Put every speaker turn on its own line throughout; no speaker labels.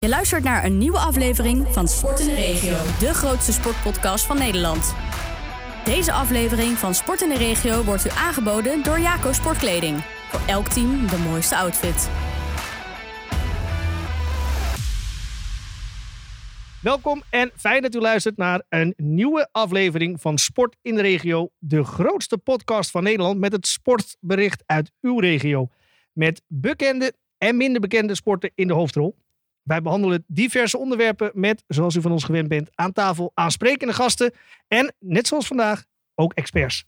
Je luistert naar een nieuwe aflevering van Sport in de Regio, de grootste sportpodcast van Nederland. Deze aflevering van Sport in de Regio wordt u aangeboden door Jaco Sportkleding. Voor elk team de mooiste outfit.
Welkom en fijn dat u luistert naar een nieuwe aflevering van Sport in de Regio. De grootste podcast van Nederland met het sportbericht uit uw regio. Met bekende en minder bekende sporten in de hoofdrol. Wij behandelen diverse onderwerpen met, zoals u van ons gewend bent, aan tafel aansprekende gasten. En, net zoals vandaag, ook experts.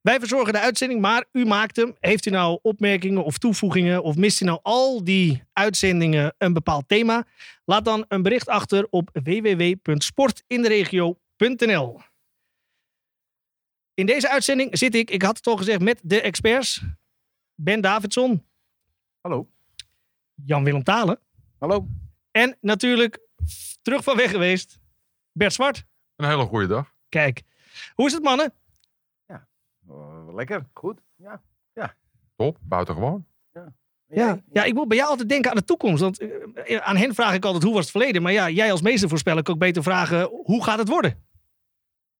Wij verzorgen de uitzending, maar u maakt hem. Heeft u nou opmerkingen of toevoegingen of mist u nou al die uitzendingen een bepaald thema? Laat dan een bericht achter op www.sportinderegio.nl. In deze uitzending zit ik, ik had het al gezegd, met de experts. Ben Davidson,
Hallo.
Jan-Willem Talen
Hallo.
en natuurlijk terug van weg geweest, Bert Zwart.
Een hele goede dag.
Kijk, hoe is het mannen?
Oh, lekker. Goed. Ja.
Top, buitengewoon.
Ja, ja, ik moet bij jou altijd denken aan de toekomst. Want eh, aan hen vraag ik altijd hoe was het verleden. Maar ja, jij als meestervoorspeller kan ook beter vragen hoe gaat het worden?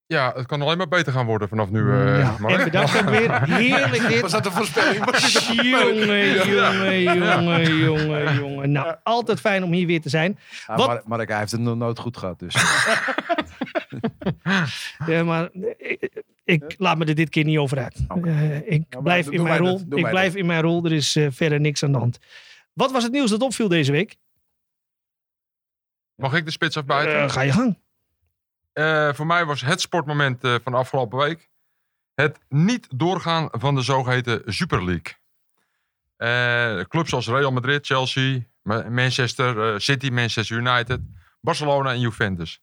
Ja, het kan alleen maar beter gaan worden vanaf nu. eh,
ja, en bedankt ook weer. Heerlijk dit.
Was dat een voorspelling?
Jongen, jongen, jongen, jongen, jongen. Nou, altijd fijn om hier weer te zijn.
Ah,
Wat-
Mark, Mark, hij heeft het nog nooit goed gehad. Dus.
Ja, maar ik, ik laat me er dit keer niet over uit. Eh, ik
maar
blijf in mijn
mij
rol. Ik blijf
dat.
in mijn rol. Er is eh, verder niks aan de hand. Wat was het nieuws dat opviel deze week?
Mag ik de spits afbuiten?
Eh, ga je gang.
Eh, voor mij was het sportmoment eh, van de afgelopen week het niet doorgaan van de zogeheten Super League. Eh, clubs als Real Madrid, Chelsea, Ma- Manchester City, Manchester United, Barcelona en Juventus.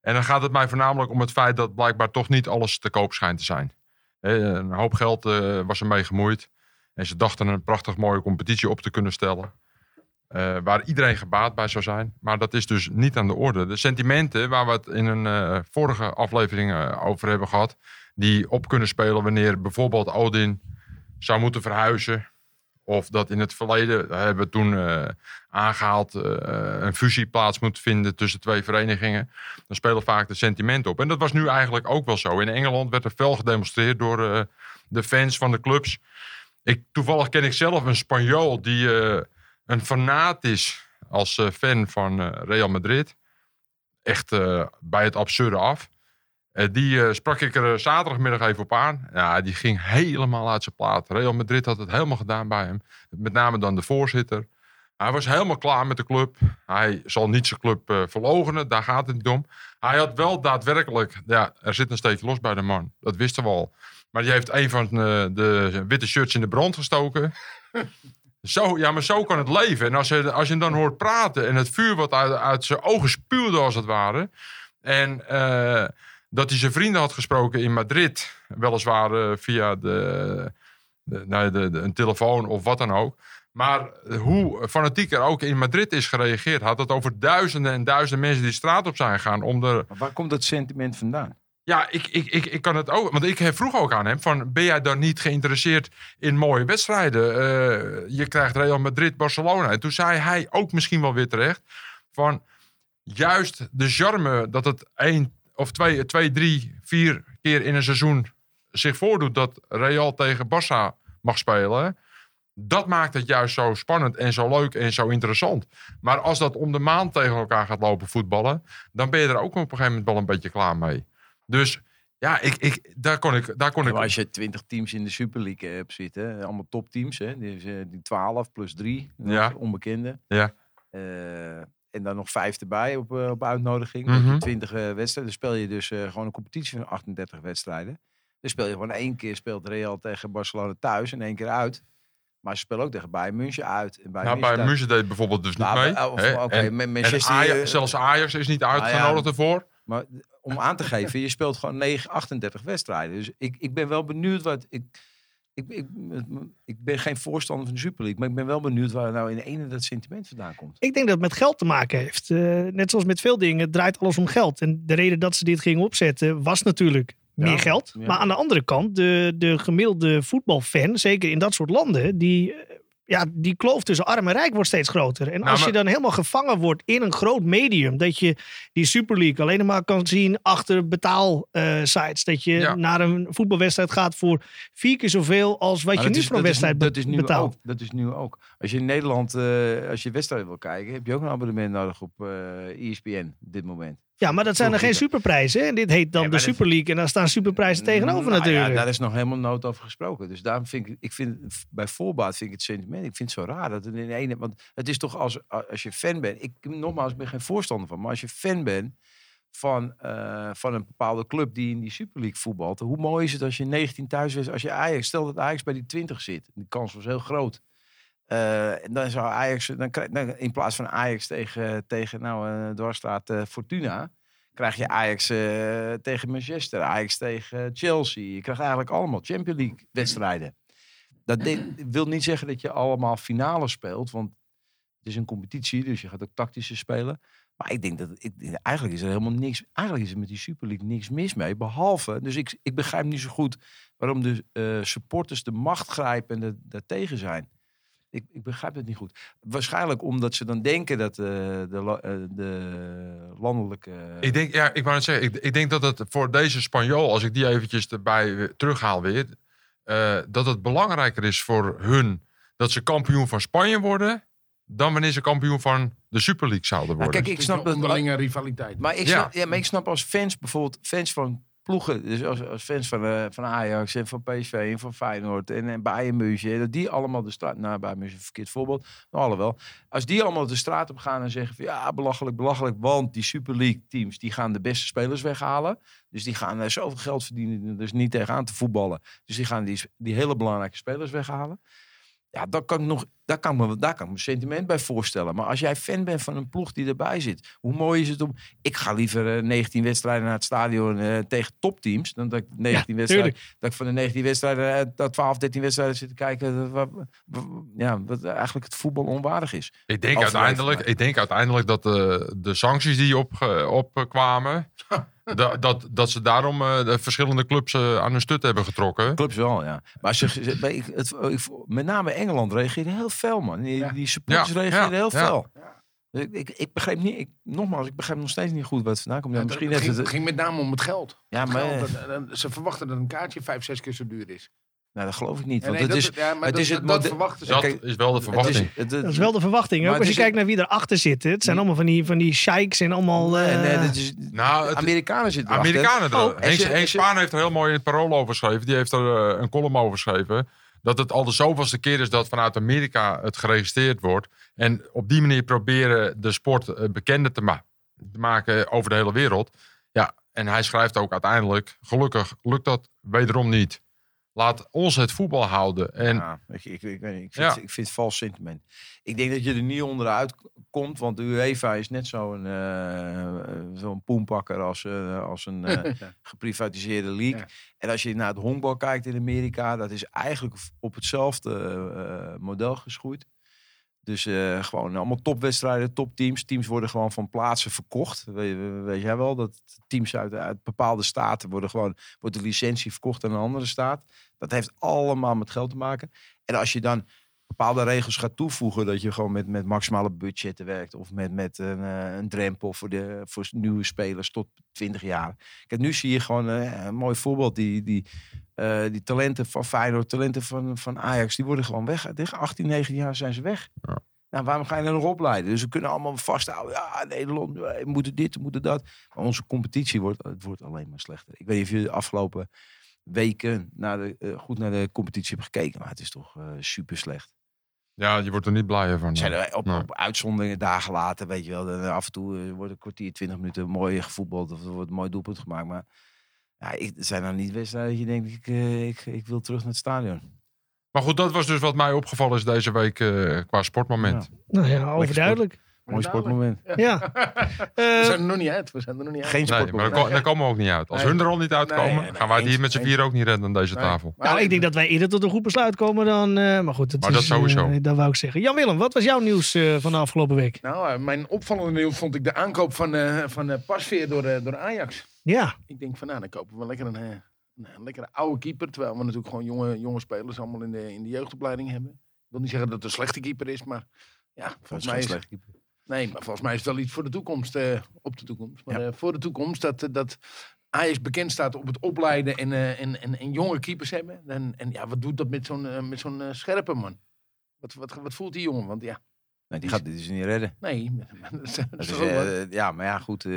En dan gaat het mij voornamelijk om het feit dat blijkbaar toch niet alles te koop schijnt te zijn. Een hoop geld was ermee gemoeid. En ze dachten een prachtig mooie competitie op te kunnen stellen. Eh, waar iedereen gebaat bij zou zijn. Maar dat is dus niet aan de orde. De sentimenten waar we het in een eh, vorige aflevering eh, over hebben gehad. Die op kunnen spelen wanneer bijvoorbeeld Odin zou moeten verhuizen. Of dat in het verleden hebben we toen eh, aangehaald eh, een fusie plaats moet vinden tussen twee verenigingen. Dan spelen vaak de sentimenten op. En dat was nu eigenlijk ook wel zo. In Engeland werd er fel gedemonstreerd door de fans van de clubs. Ik, toevallig ken ik zelf een Spanjool die een fanaat is als eh, fan van eh, Real Madrid. Echt eh, bij het absurde af. Die sprak ik er zaterdagmiddag even op aan. Ja, die ging helemaal uit zijn plaat. Real Madrid had het helemaal gedaan bij hem. Met name dan de voorzitter. Hij was helemaal klaar met de club. Hij zal niet zijn club eh verlogenen, daar gaat het niet om. Hij had wel daadwerkelijk, ja, er zit een steekje los bij de man. Dat wisten we al. Maar die heeft een van de witte shirts in de brand gestoken. Ja, maar zo kan het leven. En als je, als je hem dan hoort praten en het vuur wat uit, uit zijn ogen spuwde als het ware. En eh, dat hij zijn vrienden had gesproken in Madrid. Weliswaar eh, via de, de, nou, de, een telefoon of wat dan ook. Maar hoe fanatiek er ook in Madrid is gereageerd. Had het over duizenden en duizenden mensen die straat op zijn gegaan. Om de,
waar komt dat sentiment vandaan?
Ja, ik, ik, ik, ik kan het ook. Want ik vroeg ook aan hem: van, ben jij dan niet geïnteresseerd in mooie wedstrijden? Eh, je krijgt Real Madrid, Barcelona. En toen zei hij ook misschien wel weer terecht: van juist de charme dat het één of twee, twee, drie, vier keer in een seizoen zich voordoet dat Real tegen Barça mag spelen. Dat maakt het juist zo spannend en zo leuk en zo interessant. Maar als dat om de maand tegen elkaar gaat lopen voetballen, dan ben je er ook op een gegeven moment wel een beetje klaar mee. Dus ja, ik, ik, daar kon ik. Daar kon ik
als je 20 teams in de Super League hebt zitten, allemaal topteams, hè? Die, is, eh, die 12 plus 3,
Ja.
onbekende.
Ja.
Eh, en dan nog vijf erbij op, eh, op uitnodiging. Mm 20 wedstrijden. Dan speel je dus eh, gewoon een competitie van 38 wedstrijden. Dan speel je gewoon één keer speelt Real tegen Barcelona thuis en één keer uit. Maar ze spelen ook tegen Bayern München uit. En Bayern
nou, bij
thuis.
München deed bijvoorbeeld dus niet
Nou,
mee.
eh, of-. Oké,
En-. Ajax-
eh,
zelfs Ajax is niet
Nou ja.
uitgenodigd ervoor.
Maar om aan te geven, je speelt gewoon 9, 38 wedstrijden. Dus ik, ik ben wel benieuwd wat. Ik, ik, ik, ik ben geen voorstander van de Super League, maar ik ben wel benieuwd waar nou in de ene dat sentiment vandaan komt.
Ik denk dat het met geld te maken heeft. Eh, net zoals met veel dingen draait alles om geld. En de reden dat ze dit gingen opzetten was natuurlijk meer
Ja,
geld.
ja.
Maar aan de andere kant, de, de gemiddelde voetbalfan, zeker in dat soort landen, die eh, ja, die kloof tussen arm en rijk wordt steeds groter. En
Nou,
als je dan helemaal gevangen wordt in een groot medium, dat je die Super League alleen maar kan zien achter betaalsites, dat je
Ja.
naar een voetbalwedstrijd gaat voor vier keer zoveel als wat
Maar
je nu
is-
voor een
is-
wedstrijd
dat is
be-
nu
betaalt.
Ook, dat is nu ook. Als je in Nederland, eh, als je wedstrijden wil kijken, heb je ook een abonnement nodig op eh ESPN op dit moment.
Ja, maar dat zijn dan geen superprijzen. hè? En dit heet dan
Ja,
de Super League en daar staan superprijzen tegenover
Nou
natuurlijk.
Ja, daar is nog helemaal nooit over gesproken. Dus daarom vind ik, ik vind, bij voorbaat vind ik het sentiment, ik vind het zo raar dat het in ene, want het is toch als, als je fan bent, ik nogmaals, ik ben geen voorstander van, maar als je fan bent van, eh, van een bepaalde club die in die Super League voetbalt, hoe mooi is het als je 19 thuis is, als je Ajax, stel dat Ajax bij die 20 zit, die kans was heel groot. Eh, en dan zou Ajax, dan dan, in plaats van Ajax tegen, tegen nou, eh dwarsstraat eh, Fortuna, krijg je Ajax tegen Manchester, Ajax tegen Chelsea. Je krijgt eigenlijk allemaal Champions League wedstrijden. Dat wil niet zeggen dat je allemaal finales speelt, want het is een competitie, dus je gaat ook tactische spelen. Maar ik denk dat ik, eigenlijk is er helemaal niks. Eigenlijk is er met die Super League niks mis mee. Behalve, dus ik, ik begrijp niet zo goed waarom de supporters de macht grijpen en er- daartegen zijn. Ik, ik begrijp het niet goed. Waarschijnlijk omdat ze dan denken dat eh, de, eh, de landelijke.
Ik denk, ja, ik wou net zeggen, ik, ik denk dat het voor deze Spanjool, als ik die eventjes erbij weer terughaal weer, eh, dat het belangrijker is voor hun dat ze kampioen van Spanje worden, dan wanneer ze kampioen van de Super League zouden
Nou,
worden.
kijk, ik snap dat.
onderlinge rivaliteit.
Maar ik,
Ja.
snap, ja, maar ik snap als fans, bijvoorbeeld fans van ploegen, dus als, fans van, eh, van Ajax en van PSV en van Feyenoord en, en Bayern München, dat die allemaal de straat, nou Bayern München verkeerd voorbeeld, maar alhoewel, als die allemaal de straat op gaan en zeggen van ja, belachelijk, belachelijk, want die Super League teams, die gaan de beste spelers weghalen, dus die gaan eh, zoveel geld verdienen, dus niet tegenaan te voetballen, dus die gaan die, die hele belangrijke spelers weghalen. Ja, daar kan, ik nog, daar, kan ik me, daar kan ik me sentiment bij voorstellen. Maar als jij fan bent van een ploeg die erbij zit, hoe mooi is het om. Ik ga liever eh, 19 wedstrijden naar het stadion eh, tegen topteams. dan dat ik 19 wedstrijden. Dat ik van de 19 wedstrijden, eh, dat 12, 13 wedstrijden zit te kijken. eh, Wat, wat- ja, wat eigenlijk het voetbal onwaardig is.
Ik denk, uiteindelijk, ik denk uiteindelijk dat de, de sancties die opkwamen, dat, dat, dat ze daarom eh, de verschillende clubs eh, aan hun stut hebben getrokken.
Clubs wel, ja. Maar ze, ze- ik, het, ik, met name Engeland reageerde heel fel, man. Die,
Ja.
die supporters
ja,
heel
ja.
fel. Ik, ik, ik begreep niet, ik, nogmaals, ik begrijp nog steeds niet goed wat het vandaan komt. Ja,
Ja,
misschien
het ging,
het,
ging met name om het geld.
ja,
Het
maar,
geld, dat- dat- ze verwachten dat een kaartje vijf, zes keer zo duur is.
nou, dat geloof ik niet.
Ja,
Want
nee,
het
dat,
is,
ja, maar
het
dat,
is het
dat, verwachten ze.
Dat
Kijk,
is wel de
het is,
verwachting.
het, het-
Dat is wel de verwachting.
Maar
Ook als je
is-
kijkt naar wie erachter zitten. Het zijn
Nee.
allemaal van die, van die sheiks en allemaal...
nee,
eh,
nee, dat is,
Nou, het-
Amerikanen zitten erachter.
Amerikanen er.
Oh,
Henk, Spaan heeft er heel mooi in het parool over geschreven. Die heeft er eh, een column over geschreven. Dat het al de zoveelste keer is dat vanuit Amerika het geregistreerd wordt. En op die manier proberen de sport eh, bekender te, ma- te maken over de hele wereld. Ja, en hij schrijft ook uiteindelijk, gelukkig lukt dat wederom niet. Laat ons het voetbal houden. En
Ja, ik, ik, ik, weet niet, ik, vind,
Ja.
ik vind het vals sentiment. Ik denk dat je er niet onderuit komt, want de UEFA is net zo'n eh zo'n poenpakker als, eh, als een eh, geprivatiseerde league.
Ja.
En als je naar het honkbal kijkt in Amerika, dat is eigenlijk op hetzelfde eh, model geschoeid. Dus eh, gewoon allemaal topwedstrijden, topteams. Teams worden gewoon van plaatsen verkocht. Weet, weet jij wel, dat teams uit, uit bepaalde staten worden gewoon, wordt de licentie verkocht aan een andere staat. Dat heeft allemaal met geld te maken. En als je dan bepaalde regels gaat toevoegen, dat je gewoon met, met maximale budgetten werkt. Of met, met een, eh, een drempel voor, de, voor nieuwe spelers tot 20 jaar. Kijk, nu zie je gewoon eh, een mooi voorbeeld. Die, die, eh, die talenten van Feyenoord, talenten van, van Ajax, die worden gewoon weg. Tegen 18, 19 jaar zijn ze weg.
Ja.
Nou, waarom ga je er nog opleiden? Dus we kunnen allemaal vasthouden. Ja, Nederland, we moeten dit, we moeten dat. Maar onze competitie wordt, het wordt alleen maar slechter. Ik weet niet of je de afgelopen weken naar de, eh, goed naar de competitie hebt gekeken. Maar het is toch eh, super slecht.
ja, je wordt er niet blijer van.
Zijn er op,
Nee.
op uitzonderingen dagen later, weet je wel. dan af en toe eh, wordt een kwartier, twintig minuten mooi gevoetbald. Of er wordt een mooi doelpunt gemaakt. Maar ja, ik, zijn dan niet wedstrijden dat je denkt, ik, eh, ik, ik wil terug naar het stadion.
Maar goed, dat was dus wat mij opgevallen is deze week eh, qua sportmoment.
Nou ja, overduidelijk.
Mooi sportmoment.
Ja.
We
Eh,
zijn er nog niet uit. We zijn er nog niet uit.
Geen
Nee, maar
sportmoment.
daar, ko- daar komen we ook niet uit. Als
Nee.
hun er al niet uitkomen,
Nee, nee, nee,
gaan wij het hier met z'n vier ook niet redden aan deze
Nee.
tafel.
Maar
nou, ik denk dat wij eerder tot een goed besluit komen dan... eh, maar goed, dat,
Maar
is,
dat sowieso.
eh, dat wou ik zeggen. Jan-Willem, wat was jouw nieuws eh, van de afgelopen week?
Nou, mijn opvallende nieuws vond ik de aankoop van, eh van eh, Pasveer door, eh, door Ajax.
Ja,
Ik denk van, nou, dan kopen we lekker een, eh, een lekkere oude keeper. Terwijl we natuurlijk gewoon jonge, jonge spelers allemaal in de, in de jeugdopleiding hebben. wil niet zeggen dat het een slechte keeper is, maar ja, volgens mij is,
slechte keeper.
Nee, maar volgens mij is het wel iets voor de toekomst. eh, op de toekomst. Maar eh, voor de toekomst dat, eh, dat Ajax bekend staat op het opleiden en, eh, en, en, en jonge keepers hebben. En, en ja, wat doet dat met zo'n met zo'n scherpe man? Wat, wat, wat voelt die jongen? Want ja,
Nee, die gaat dit dus niet redden.
nee. dat is- dat is
ja, maar ja, goed. eh,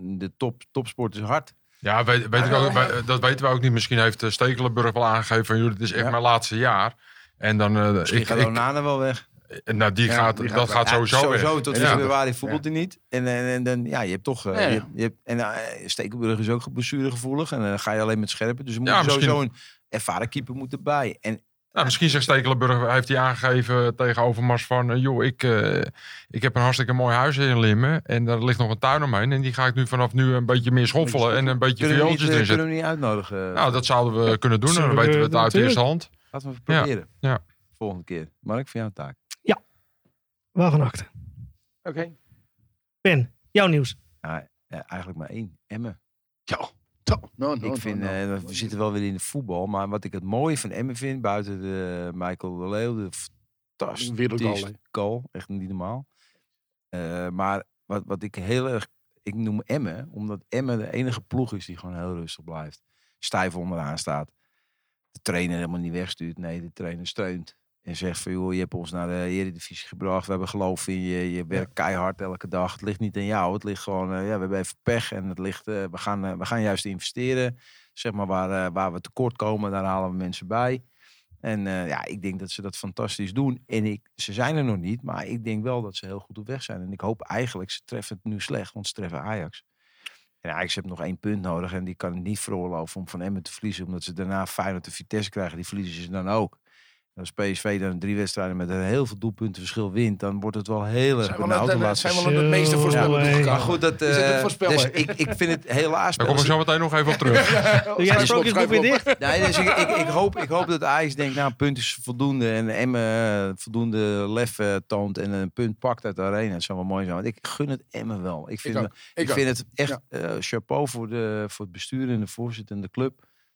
de top, topsport is hard.
Ja, weet, weet ik ook, wij- dat weten we ook niet. Misschien heeft Stekelenburg wel aangegeven van... joh, dit is echt
Ja.
mijn laatste jaar. En dan... eh,
Misschien
ik,
gaat
ik,
Onana wel weg.
Nou, die
Ja,
gaat,
die gaat
dat gaat
Ja,
sowieso,
sowieso
weg.
tot
Ja.
februari voetbalt hij niet. En, en, en dan, ja, je hebt toch... eh,
Ja, ja.
Je, hebt- je hebt, en eh, Stekelenburg is ook blessuregevoelig. En dan ga je alleen met scherpen. Dus er moet
Ja, misschien-
sowieso een ervaren keeper moeten bij. En
Nou, misschien zegt Stekelenburg, heeft hij aangegeven tegen Overmars van... eh, joh, ik, eh, ik heb een hartstikke mooi huis in Limmen. En daar ligt nog een tuin omheen. En die ga ik nu vanaf nu een beetje meer schoffelen. En een beetje
kunnen
viooltjes
eh,
erin
kunnen
zetten.
we niet uitnodigen?
Nou, dat zouden we kunnen doen. En dan weten we het uit eerste hand.
Laten we het
Ja,
proberen.
ja.
Volgende keer. Mark, voor jou een taak.
Wagenakte.
Oké.
Ben, jouw nieuws.
Ja, ja, eigenlijk maar één. Emmen.
Zo. Zo. No, no,
ik vind,
no, no.
eh, we zitten wel weer in de voetbal. Maar wat ik het mooie van Emmen vind, buiten de Michael de Leeuw, de fantastische goal. Echt niet normaal. Eh, maar wat, wat ik heel erg, ik noem Emmen, omdat Emmen de enige ploeg is die gewoon heel rustig blijft. Stijf onderaan staat. De trainer helemaal niet wegstuurt. Nee, de trainer steunt. En zegt van, joh, je hebt ons naar de Eredivisie gebracht. We hebben geloof in je. Je werkt keihard elke dag. Het ligt niet aan jou. Het ligt gewoon, eh, ja, we hebben even pech. En het ligt, eh, we, gaan, eh, we gaan juist investeren. Zeg maar waar, waar we tekort komen, daar halen we mensen bij. En ja, ik denk dat ze dat fantastisch doen. En ik, ze zijn er nog niet, maar ik denk wel dat ze heel goed op weg zijn. En ik hoop eigenlijk, ze treffen het nu slecht, want ze treffen Ajax. En Ajax heeft nog één punt nodig en die kan het niet veroorloven om van Emmen te verliezen. Omdat ze daarna Feyenoord de Vitesse krijgen, die verliezen ze dan ook. Als PSV dan drie wedstrijden met een heel veel doelpunten verschil wint, dan wordt het wel heel erg
Zijn we
benauwd.
al
de
het-
laatste
zijn we al het meeste voorspellen
maar goed, dat,
Is het een
eh,
voorspeller?
dus ik, ik vind het helaas.
Daar kom ik zo meteen nog even op terug.
Doe jij de sprookjesboek weer dicht?
Nee, dus ik, ik, ik, hoop, ik hoop dat Ajax denkt, nou, een punt is voldoende. En Emmen eh, voldoende lef eh, toont en een punt pakt uit de arena. Het zou wel mooi zijn. Want ik gun het Emmen wel. Ik vind,
ook.
ik
Ik ook.
vind het echt eh, chapeau voor, de, voor het bestuur en de voorzitter en de club.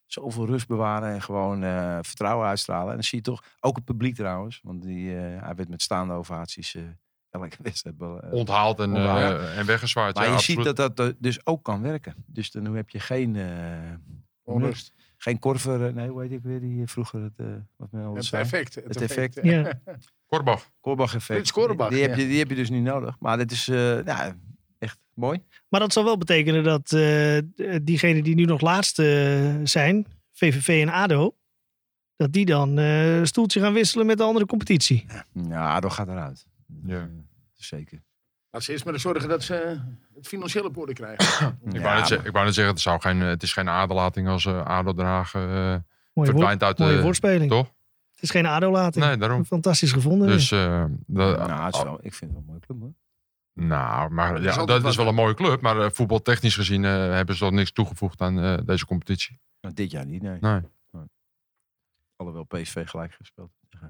Zoveel rust bewaren en gewoon eh, vertrouwen uitstralen. En dan zie je toch, ook het publiek trouwens. Want die, eh, hij werd met staande ovaties eh, elke wedstrijd
Onthaald en, eh, en weggezwaaid.
Maar
ja,
je
absoluut.
ziet dat dat dus ook kan werken. Dus dan heb je geen... eh,
Onrust.
geen Korver, nee, hoe heet ik weer, die vroeger het, eh, wat mij altijd
Het
zei.
effect.
Het effect.
Ja.
Korbach.
Korbach effect.
Frits Korbach,
Die, die heb je, die heb je dus niet nodig. Maar dit is eh, ja, echt mooi.
Maar dat zal wel betekenen dat eh, diegenen die nu nog laatste zijn, VVV en ADO, dat die dan eh, een stoeltje gaan wisselen met de andere competitie.
Ja, ADO gaat eruit.
Ja.
Eh, Zeker.
Laat ze eerst maar zorgen dat ze het financiële op orde krijgen.
Ik,
Ja,
wou net, ik wou net zeggen, het, zou geen, het is geen aderlating als eh ADO Den Haag eh, verdwijnt uit
mooie
de...
woordspeling.
Toch?
Het is geen ADO-lating.
Nee, daarom.
Fantastisch gevonden.
Dus, eh, dat-
nou, het is wel, ik vind het wel een mooie club hoor.
Nou, maar ja, dat is wel een mooie club. Maar eh, voetbaltechnisch gezien eh, hebben ze toch niks toegevoegd aan eh, deze competitie.
Maar dit jaar niet, nee.
Nee.
Alhoewel PSV gelijk gespeeld.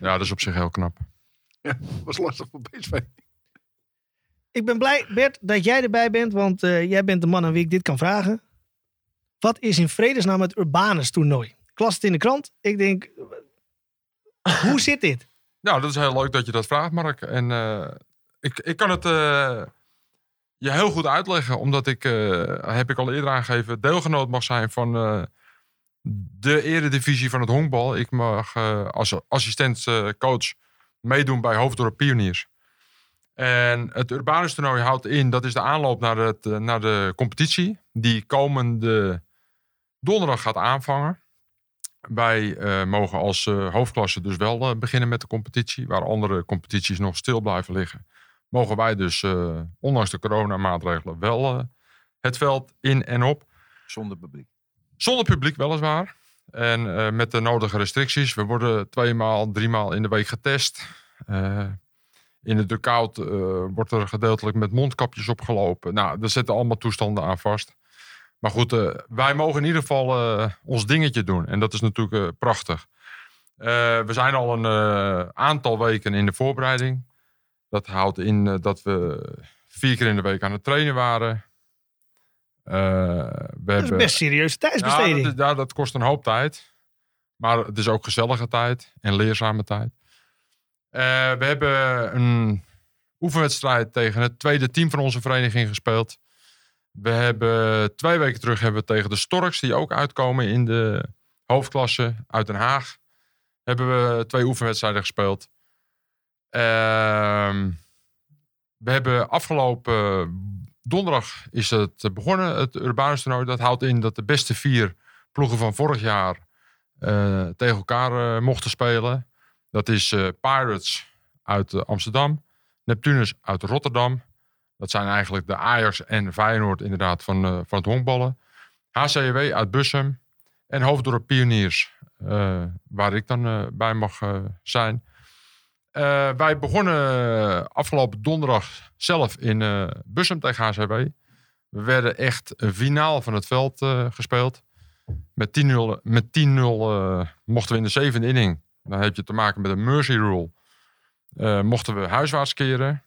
Ja, dat is op zich heel knap.
was lastig voor PSV.
Ik ben blij, Bert, dat jij erbij bent, want eh, jij bent de man aan wie ik dit kan vragen. Wat is in vredesnaam het Urbanus toernooi? Ik las het in de krant. Ik denk, hoe zit dit?
Nou, dat is heel leuk dat je dat vraagt, Mark. En eh, ik, ik kan het eh, je heel goed uitleggen, omdat ik, eh, heb ik al eerder aangegeven, deelgenoot mag zijn van eh, de eredivisie van het honkbal. Ik mag als assistent coach meedoen bij Hoofddorp Pioniers. En het Urbanus toernooi houdt in, dat is de aanloop naar, het, naar de competitie, die komende donderdag gaat aanvangen. Wij mogen als hoofdklasse dus wel beginnen met de competitie. Waar andere competities nog stil blijven liggen. Mogen wij dus, eh, ondanks de coronamaatregelen, wel eh, het veld in en op.
Zonder publiek.
Zonder publiek weliswaar. En eh, met de nodige restricties. We worden tweemaal, driemaal in de week getest. In de dugout wordt er gedeeltelijk met mondkapjes opgelopen. Nou, daar zitten allemaal toestanden aan vast. Maar goed, wij mogen in ieder geval ons dingetje doen. En dat is natuurlijk prachtig. We zijn al een aantal weken in de voorbereiding. Dat houdt in eh, dat we vier keer in de week aan het trainen waren. Eh, we
Dat is
hebben-
best serieuze
ja,
tijdsbesteding.
dat, is- ja, dat kost een hoop tijd. Maar het is ook gezellige tijd en leerzame tijd. Eh, we hebben een oefenwedstrijd tegen het tweede team van onze vereniging gespeeld. We hebben twee weken terug hebben we tegen de Storks, die ook uitkomen in de hoofdklasse uit Den Haag. Hebben we twee oefenwedstrijden gespeeld. Ehm, we hebben afgelopen donderdag is het begonnen, het Urbanus toernooi. Dat houdt in dat de beste vier ploegen van vorig jaar eh, tegen elkaar eh, mochten spelen. Dat is eh, Pirates uit Amsterdam, Neptunus uit Rotterdam. Dat zijn eigenlijk de Ajax en Feyenoord inderdaad van, van het honkballen. HCW uit Bussum en Hoofddorp Pioniers, waar ik dan bij mag zijn. Eh, wij begonnen afgelopen donderdag zelf in eh Bussum tegen HCW. We werden echt een finaal van het veld eh, gespeeld. Met 10-0 met 10-0 eh, mochten we in de zevende inning. Dan heb je te maken met een mercy rule. eh, mochten we huiswaarts keren.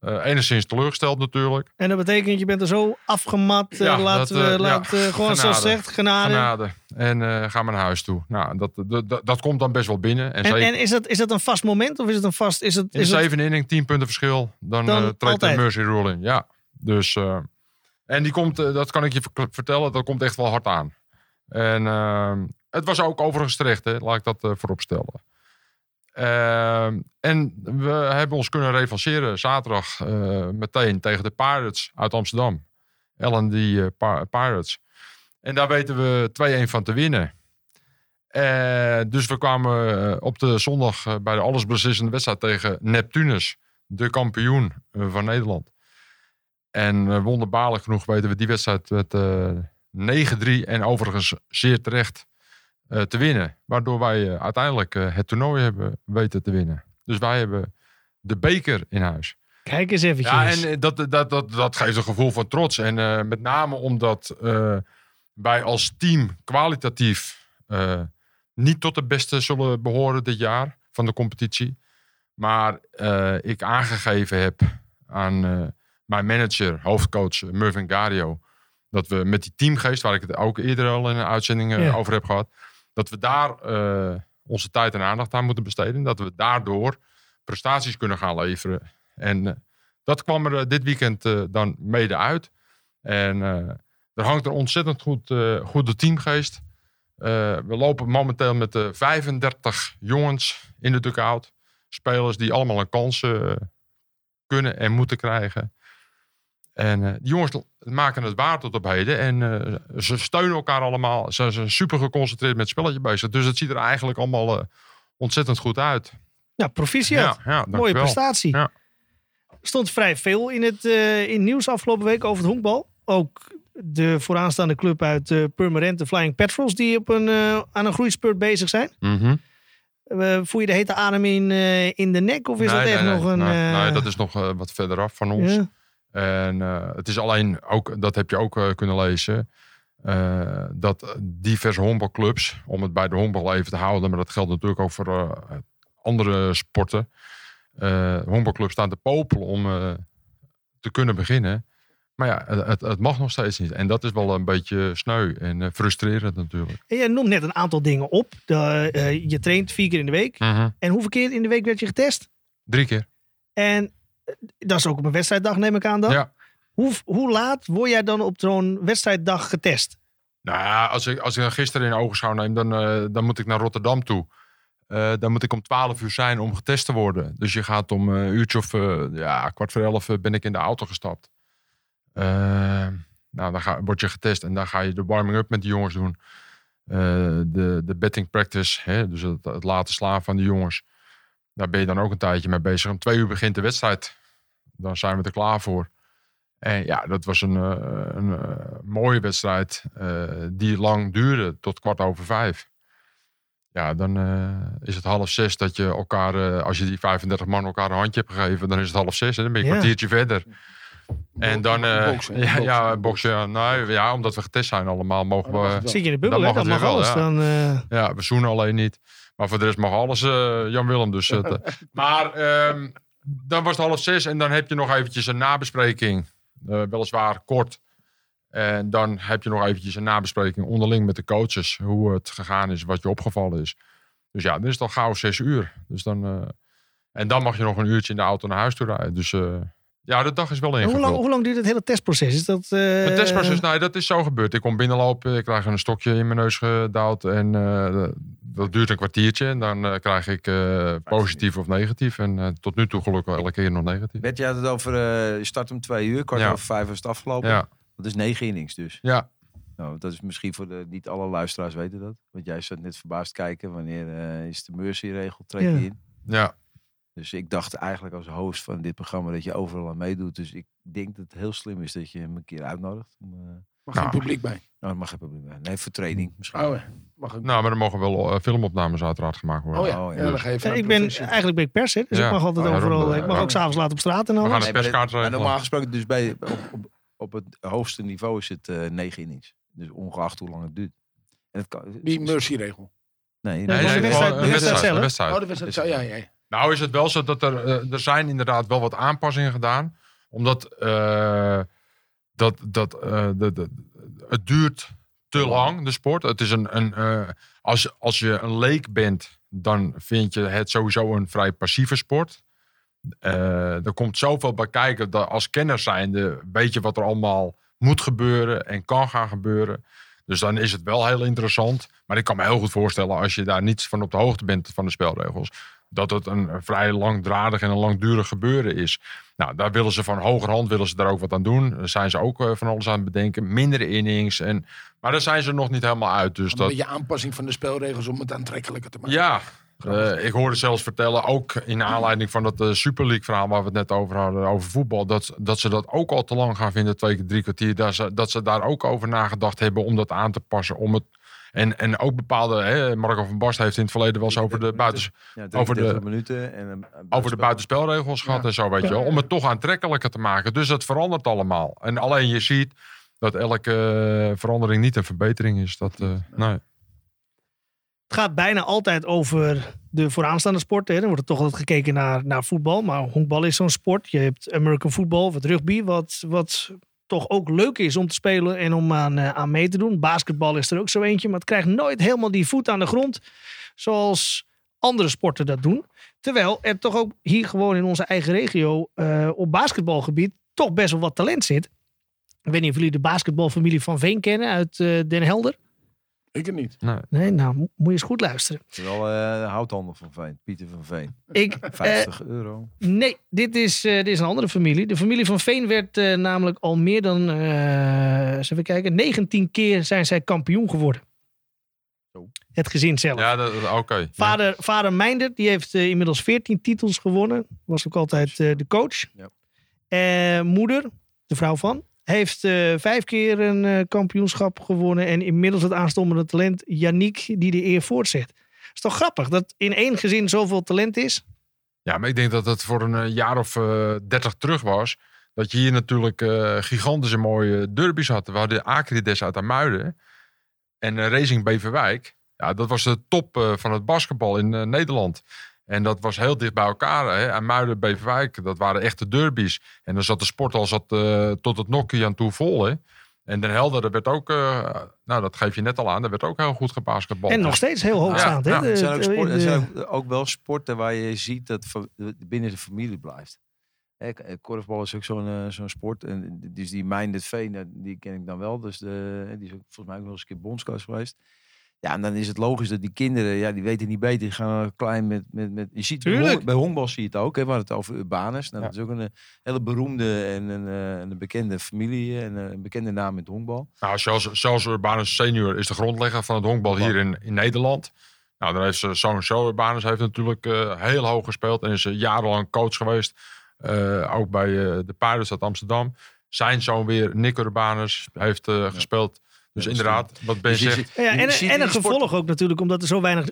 Eh, enigszins teleurgesteld natuurlijk.
En dat betekent, je bent er zo afgemat. eh,
Ja,
laten
dat,
we,
eh, ja,
gewoon zoals
genade.
zegt, genade.
Genade. En ga maar naar huis toe. Nou, dat, dat, dat, komt dan best wel binnen. En,
En, en is, dat, is dat een vast moment of is het een vast... Is het,
in de
is het,
zevende inning, 10 punten verschil. Dan,
Dan
treedt de mercy rule in. Ja, dus... en die komt, dat kan ik je vertellen, dat komt echt wel hard aan. En ehm, het was ook overigens terecht, hè? laat ik dat voorop stellen. Ehm, en we hebben ons kunnen revanceren zaterdag eh, meteen tegen de Pirates uit Amsterdam. Ellen die eh, Pirates. En daar weten we 2-1 van te winnen. Eh, dus we kwamen op de zondag bij de allesbeslissende wedstrijd tegen Neptunus, de kampioen van Nederland. En wonderbaarlijk genoeg weten we die wedstrijd met eh 9-3 en overigens zeer terecht te winnen. Waardoor wij eh, uiteindelijk eh, het toernooi hebben weten te winnen. Dus wij hebben de beker in huis.
Kijk eens eventjes.
Ja, en eh, dat, dat, dat, dat geeft een gevoel van trots. En eh, met name omdat eh, wij als team kwalitatief eh, niet tot de beste zullen behoren dit jaar van de competitie. Maar eh, ik aangegeven heb aan eh, mijn manager, hoofdcoach eh, Mervyn Gario, dat we met die teamgeest, waar ik het ook eerder al in een uitzending eh,
Ja.
over heb gehad, dat we daar eh, onze tijd en aandacht aan moeten besteden. Dat we daardoor prestaties kunnen gaan leveren. En eh, dat kwam er eh, dit weekend dan mede uit. En er hangt er ontzettend goed, goede teamgeest. We lopen momenteel met eh 35 jongens in de dugout. Spelers die allemaal een kans kunnen en moeten krijgen. En eh, die jongens maken het waar tot op heden. En eh, ze steunen elkaar allemaal. Ze zijn super geconcentreerd met het spelletje bezig. Dus het ziet er eigenlijk allemaal eh, ontzettend goed uit.
ja, proficiat.
ja,
Mooie prestatie.
Ja.
Er stond vrij veel in het, in het nieuws afgelopen week over het honkbal. Ook de vooraanstaande club uit Purmerend, de Flying Petrels, die op een, aan een groeispurt bezig zijn. Eh, voel je de hete adem in, in de nek? Of is
Nee,
dat echt
nee,
nog
nee,
een...
nee, dat is nog wat verderaf van ons.
ja?
En eh, het is alleen, ook, dat heb je ook eh, kunnen lezen, eh, dat diverse honkbalclubs, om het bij de honkbal even te houden, maar dat geldt natuurlijk ook voor andere sporten. honkbalclubs staan te popelen om te kunnen beginnen. Maar ja, het, het- mag nog steeds niet. En dat is wel een beetje sneu en frustrerend natuurlijk.
En jij noemt net een aantal dingen op. De, je traint vier keer in de week. En hoeveel keer in de week werd je getest?
Drie keer.
En dat is ook op een wedstrijddag, neem ik aan dan.
Ja.
Hoe, hoe laat word jij dan op zo'n wedstrijddag getest?
Nou ja, als ik, als ik dan gisteren in ogenschouw neem, dan, eh, dan moet ik naar Rotterdam toe. Eh, dan moet ik om 12 uur zijn om getest te worden. Dus je gaat om eh, een uurtje of eh, ja, kwart voor elf eh, ben ik in de auto gestapt. Eh, nou, dan ga, word je getest en dan ga je de warming-up met de jongens doen. Eh, de, de betting practice, hè, dus het, het laten slaan van de jongens. Daar ben je dan ook een tijdje mee bezig. Om twee uur begint de wedstrijd. Dan zijn we er klaar voor. En ja, dat was een, eh, een eh, mooie wedstrijd eh, die lang duurde tot kwart over vijf. Ja, dan eh, is het half zes dat je elkaar, eh, als je die 35 man elkaar een handje hebt gegeven, dan is het half zes en dan ben je een
Ja.
kwartiertje verder. En dan, eh,
Boksen,
ja,
boksen.
ja, boksen. Nou, ja, omdat we getest zijn allemaal, mogen
mag
we.
Zit je in de bubbel, hè?
mag
Dat alles.
ja.
Dan, eh,
ja, we zoenen alleen niet. Maar voor de rest mag alles, eh, Jan Willem. Dus, het, eh, maar ehm, dan was het half zes en dan heb je nog eventjes een nabespreking. Eh, weliswaar kort. En dan heb je nog eventjes een nabespreking onderling met de coaches. Hoe het gegaan is, wat je opgevallen is. Dus ja, dan is het al gauw zes uur. Dus dan, eh, en dan mag je nog een uurtje in de auto naar huis toe rijden. Dus ja, de dag is wel ingevuld.
hoe, lang, hoe lang duurt het hele testproces? Is dat, eh,
Het testproces, nee, dat is zo gebeurd. Ik kom binnenlopen, ik krijg een stokje in mijn neus gedouwd. En eh, dat duurt een kwartiertje. En dan eh, krijg ik eh, positief of negatief. En eh, tot nu toe gelukkig elke keer nog negatief.
Bert, je had het over, eh, je start om twee uur, kwart
Ja.
over vijf is het afgelopen.
Ja,
Dat is negen innings dus.
ja.
Nou, dat is misschien voor de, niet alle luisteraars weten dat. Want jij zat net verbaasd kijken, wanneer eh, is de Mercy-regel, treed
Ja.
je in.
ja.
Dus ik dacht eigenlijk als host van dit programma dat je overal aan meedoet. Dus ik denk dat het heel slim is dat je hem een keer uitnodigt. Om, eh,
Mag
Nou.
geen publiek bij.
nou, dat mag even publiek bij. Nee, voor training misschien.
Oh, mag ook.
Nou, maar er mogen wel eh, filmopnames uiteraard gemaakt worden.
oh ja,
oh, ja.
ja.
ik ben, eigenlijk ben ik pers, hè, dus
Ja.
ik mag altijd
Ja,
overal. Ik mag
ja.
ook s'avonds laat op straat en
We
alles.
gaan
Nee, normaal gesproken, dus bij, op, op, op het hoogste niveau is het eh, negen innings. Dus ongeacht hoe lang het duurt. En het kan,
Die Mercy-regel.
Nee,
dat
Nee, nee,
wedstrijd- de wedstrijd
wedstrijd.
zelf.
wedstrijd.
Oh, het. zo, Ja, ja.
Nou is het wel zo dat er, eh, er zijn inderdaad wel wat aanpassingen gedaan. Omdat eh, dat, dat, eh, de, de, het duurt te lang, de sport. Het is een, een, als, als je een leek bent, dan vind je het sowieso een vrij passieve sport. Er komt zoveel bij kijken dat als kenner zijnde weet je wat er allemaal moet gebeuren en kan gaan gebeuren. Dus dan is het wel heel interessant. Maar ik kan me heel goed voorstellen als je daar niet van op de hoogte bent van de spelregels dat het een vrij langdradig en een langdurig gebeuren is. Nou, daar willen ze van hogerhand willen ze daar ook wat aan doen. Daar zijn ze ook eh, van alles aan het bedenken. Mindere innings. En, maar daar zijn ze nog niet helemaal uit. Dus
Een
dat,
beetje aanpassing van de spelregels om het aantrekkelijker te maken.
ja, eh, ik hoorde zelfs vertellen, ook in aanleiding van dat eh, Super League verhaal waar we het net over hadden, over voetbal, dat, dat ze dat ook al te lang gaan vinden, twee keer drie kwartier. Dat ze, dat ze daar ook over nagedacht hebben om dat aan te passen. Om het, en, en ook bepaalde, hè, Marco van Barst heeft in het verleden wel eens over de, buitens,
Ja,
over de-
33 minuten. En,
over de buitenspelregels gehad en zo, weet je wel. Om het toch aantrekkelijker te maken. Dus het verandert allemaal. En alleen je ziet dat elke eh, verandering niet een verbetering is. Dat, eh, nee.
Het gaat bijna altijd over de vooraanstaande sporten. Dan wordt er toch altijd gekeken naar, naar voetbal. Maar honkbal is zo'n sport. Je hebt American football, wat rugby, wat, wat toch ook leuk is om te spelen en om aan, eh, aan mee te doen. Basketbal is er ook zo eentje, maar het krijgt nooit helemaal die voet aan de grond zoals andere sporten dat doen. Terwijl er toch ook hier gewoon in onze eigen regio eh, op basketbalgebied toch best wel wat talent zit. Ik weet niet of jullie de basketbalfamilie van Veen kennen uit eh, Den Helder.
Ik het niet.
nee.
Nee, nou mo- moet je eens goed luisteren.
Wel eh, de houthandel van Veen. Pieter van Veen.
Ik, eh,
50 euro.
Nee, dit is, eh, dit is een andere familie. De familie van Veen werd eh, namelijk al meer dan, eh, even kijken, 19 keer zijn zij kampioen geworden.
Zo.
Het gezin zelf.
Ja, dat, oké. Ja.
Vader, vader Meinder, die heeft inmiddels 14 titels gewonnen. Was ook altijd eh, de coach.
Ja.
Moeder, de vrouw van, heeft eh, vijf keer een eh, kampioenschap gewonnen. En inmiddels het aanstormende talent Yannick, die de eer voortzet. is toch grappig dat in één gezin zoveel talent is?
Ja, maar ik denk dat het voor een eh, jaar of dertig terug was. Dat je hier natuurlijk gigantische mooie derbies had. We hadden Acrides uit Amuiden. En Racing Beverwijk. Ja, dat was de top van het basketbal in Nederland. En dat was heel dicht bij elkaar. Hè. Amuiden, Beverwijk, dat waren echte derbies. En dan zat de sport al zat, eh, tot het nokkie aan toe vol. Hè. En Den Helder, er werd ook, eh, nou dat geef je net al aan, er werd ook heel goed gebasketbal.
En nog steeds heel hoog
Ja,
staand. hè?
ja,
De-
Er zijn, ook,
de-
sport, er
de-
zijn ook, ook wel sporten waar je ziet dat binnen de familie blijft. Korfbal is ook zo'n eh, zo'n sport. En dus die Meindert Veen, die ken ik dan wel. Dus de, die is ook volgens mij ook wel eens een keer bondscoach geweest. Ja, en dan is het logisch dat die kinderen, ja, die weten niet beter. Die gaan klein met, met, met je ziet bij,
Tuurlijk.
bij honkbal zie je het ook. Hè, we hadden het over Urbanus. Nou,
Ja.
Dat is ook een eh, hele beroemde en een, eh, een bekende familie. En eh, een bekende naam met honkbal.
Nou, zelfs, zelfs Urbanus senior is de grondlegger van het honkbal hier in, in Nederland. Nou, dan heeft zo'n zo. Urbanus heeft natuurlijk heel hoog gespeeld en is jarenlang coach geweest. Ook bij de Paardenstad Amsterdam. Zijn zoon weer, Nick Urbanus, heeft gespeeld. Dus
Ja,
inderdaad, wat Ben
Dus je
zegt.
ziet-
Ja, en, en een gevolg ook natuurlijk, omdat er zo weinig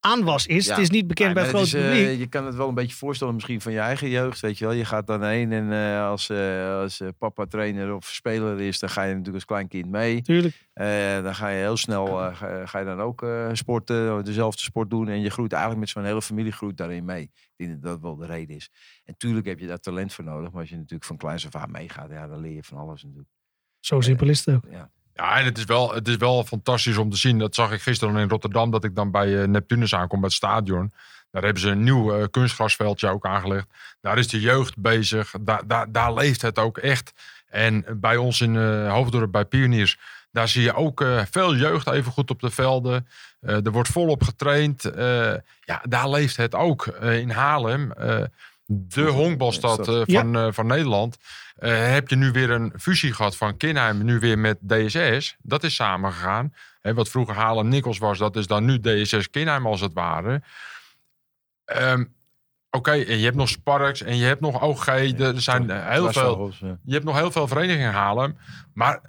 aanwas is.
Ja.
Het is niet bekend
Ja,
bij het grote
is, eh,
publiek.
je kan het wel een beetje voorstellen misschien van je eigen jeugd, weet je wel. Je gaat dan heen en eh, als, eh, als eh, papa trainer of speler is, dan ga je natuurlijk als klein kind mee.
Tuurlijk.
Eh, dan ga je heel snel, eh, ga, ga je dan ook eh, sporten, dezelfde sport doen. En je groeit eigenlijk met zo'n hele familie groeit daarin mee. Ik denk dat dat wel de reden is. En tuurlijk heb je daar talent voor nodig. Maar als je natuurlijk van kleins af aan meegaat, ja, dan leer je van alles natuurlijk.
Zo simpel is het ook.
Ja.
Ja, en het is, wel, het is wel fantastisch om te zien. Dat zag ik gisteren in Rotterdam, dat ik dan bij eh, Neptunus aankom, bij het stadion. Daar hebben ze een nieuw eh, kunstgrasveldje ook aangelegd. Daar is de jeugd bezig. Daar, daar, daar leeft het ook echt. En bij ons in eh Hoofddorp, bij Pioniers, daar zie je ook veel jeugd even goed op de velden. Er wordt volop getraind. Ja, daar leeft het ook. In Haarlem, de honkbalstad eh,
Ja.
van, eh, van Nederland, eh, heb je nu weer een fusie gehad van Kinheim, nu weer met DSS. Dat is samengegaan. Hè, wat vroeger Haarlem Nikkels was, dat is dan nu DSS Kinheim als het ware. Ehm, Oké, en je hebt nog Sparks en je hebt nog OG. Er zijn heel veel, je hebt nog heel veel verenigingen in Haarlem. Maar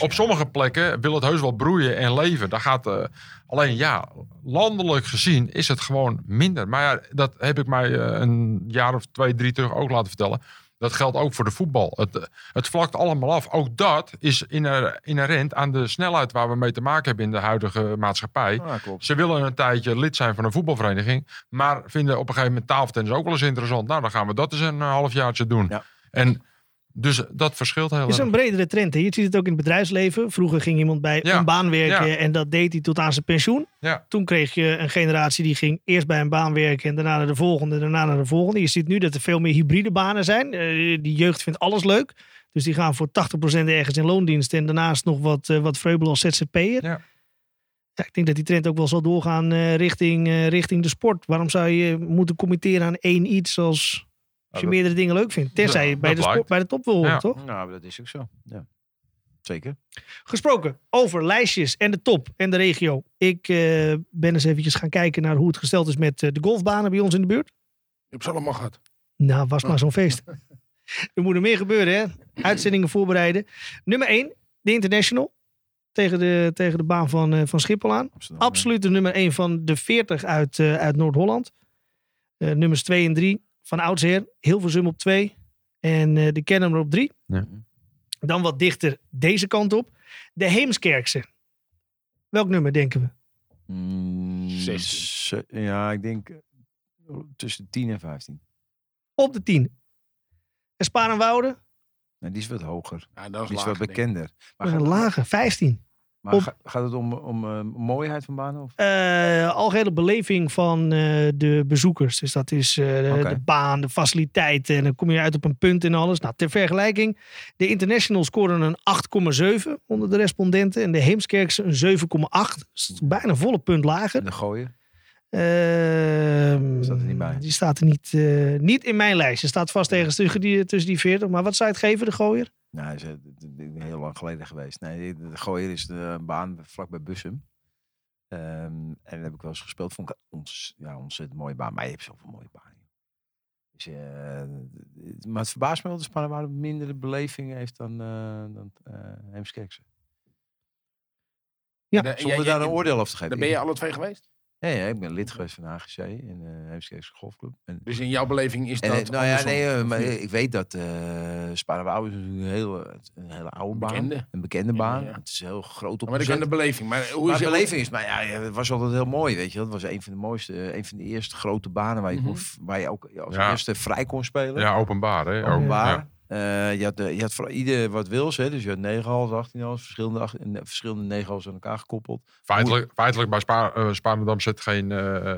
op sommige plekken wil het heus wel broeien en leven. Daar gaat, eh, alleen ja, landelijk gezien is het gewoon minder. Maar ja, dat heb ik mij eh, een jaar of twee, drie terug ook laten vertellen. Dat geldt ook voor de voetbal. Het, eh, het vlakt allemaal af. Ook dat is inher- inherent aan de snelheid waar we mee te maken hebben in de huidige maatschappij.
Klopt.
Ze willen een tijdje lid zijn van een voetbalvereniging. Maar vinden op een gegeven moment tafeltennis ook wel eens interessant. Nou, dan gaan we dat eens een halfjaartje doen.
Ja.
En dus dat verschilt heel
Het is
erg.
een bredere trend. Hè? Je ziet het ook in het bedrijfsleven. Vroeger ging iemand bij
Ja.
een baan werken
Ja.
en dat deed hij tot aan zijn pensioen.
Ja.
Toen kreeg je een generatie die ging eerst bij een baan werken en daarna naar de volgende, daarna naar de volgende. Je ziet nu dat er veel meer hybride banen zijn. Eh, die jeugd vindt alles leuk. Dus die gaan voor 80% ergens in loondienst en daarnaast nog wat, eh wat vreubelen als ZZP'er.
Ja.
Ja, ik denk dat die trend ook wel zal doorgaan eh, richting, eh, richting de sport. Waarom zou je moeten committeren aan één iets als, als je meerdere dingen leuk vindt? Tenzij je bij de, sport, bij de top wil horen,
Ja.
toch?
Nou, dat is ook zo. Ja. Zeker.
Gesproken over lijstjes en de top en de regio. Ik eh, ben eens eventjes gaan kijken naar hoe het gesteld is met eh, de golfbanen bij ons in de buurt.
Je hebt ze allemaal gehad.
Nou, was maar zo'n feest. Er moet er meer gebeuren, hè? Uitzendingen voorbereiden. Nummer 1, de International. Tegen de, tegen de baan van, eh, van Schiphol aan. Absoluut de nummer 1 van de 40 uit, eh, uit Noord-Holland. Eh, nummers 2 en 3 van oudsher. Hilversum op 2. En eh, de Kennemer op 3.
Ja.
Dan wat dichter deze kant op. De Heemskerkse. Welk nummer denken we?
Mm,
16.
ze- Ja, ik denk eh, tussen 10 en 15.
Op de 10. En Sparenwoude
Nee, die is wat hoger.
Ja, dat is,
Die is
lager,
wat bekender. Maar,
met een lage 15.
Maar
op-
gaat het om, om eh, mooiheid van banen? Of?
Eh, algehele beleving van eh, de bezoekers. Dus dat is de, baan, de faciliteiten. En dan kom je uit op een punt en alles. Nou, ter vergelijking. De Internationals scoren een 8,7 onder de respondenten. En de Heemskerkse een 7,8. Dus bijna een volle punt lager.
En de gooien?
Ehm,
Staat er niet bij.
Die staat er niet, niet in mijn lijst. Je staat vast ergens tussen die, tussen die 40. Maar wat zou je het geven, de gooier?
Nou, dat is eh, heel lang geleden geweest. Nee, de, gooier is de baan vlakbij Bussum. Ehm, en daar heb ik wel eens gespeeld. Vond ik ons, ja, ontzettend mooie baan. Maar je hebt zoveel mooie banen. Dus, eh, d- maar het verbaast me wel dat mindere beleving heeft dan, eh dan eh Heemskerkse.
Ja,
De-
Zonder
ja,
daar een oordeel over te geven.
Daar ben je alle twee geweest?
Ja, ja, ik ben lid geweest van de HGC in de Heemskerkse Golfclub. En,
Dus in jouw beleving is
en,
dat
eh, nou ja, nee, eh, maar ik weet dat uh, is natuurlijk een hele, een hele oude baan.
Bekende.
Een bekende baan.
ja.
Het is heel groot op
Maar ik ken de beleving. Maar hoe
maar
is
de beleving is, maar ja, het was altijd heel mooi, weet je. wel. Het was een van de mooiste, eh, een van de eerste grote banen waar je,
Mhm.
kon, waar je ook als
Ja.
eerste vrij kon spelen.
Ja, openbaar. Hè?
Openbaar. Eh, je, had, eh, je had voor ieder wat wils, hè. Dus je had 9 hals, 18 hals, verschillende, ach- en, eh, verschillende 9 hals aan elkaar gekoppeld.
Feitelijk, feitelijk bij Spaar, eh, Spaarndam zit geen, eh